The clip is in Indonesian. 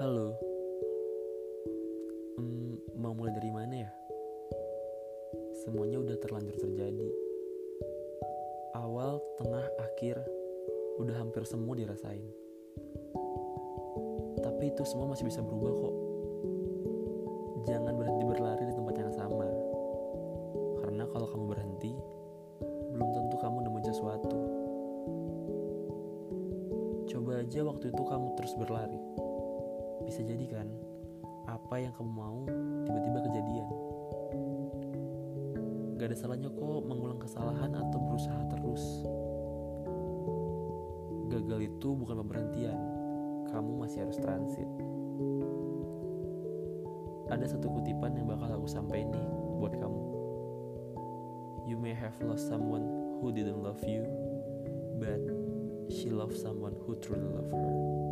Halo. Hmm, mau mulai dari mana ya? Semuanya udah terlanjur terjadi. Awal, tengah, akhir, udah hampir semua dirasain. Tapi itu semua masih bisa berubah kok. Jangan berhenti berlari di tempat yang sama. Karena kalau kamu berhenti, belum tentu kamu nemu sesuatu. Coba aja waktu itu kamu terus berlari bisa jadi kan, apa yang kamu mau tiba-tiba kejadian. Gak ada salahnya kok mengulang kesalahan atau berusaha terus. Gagal itu bukan pemberhentian, kamu masih harus transit. Ada satu kutipan yang bakal aku sampaikan nih buat kamu. You may have lost someone who didn't love you, but she loved someone who truly loved her.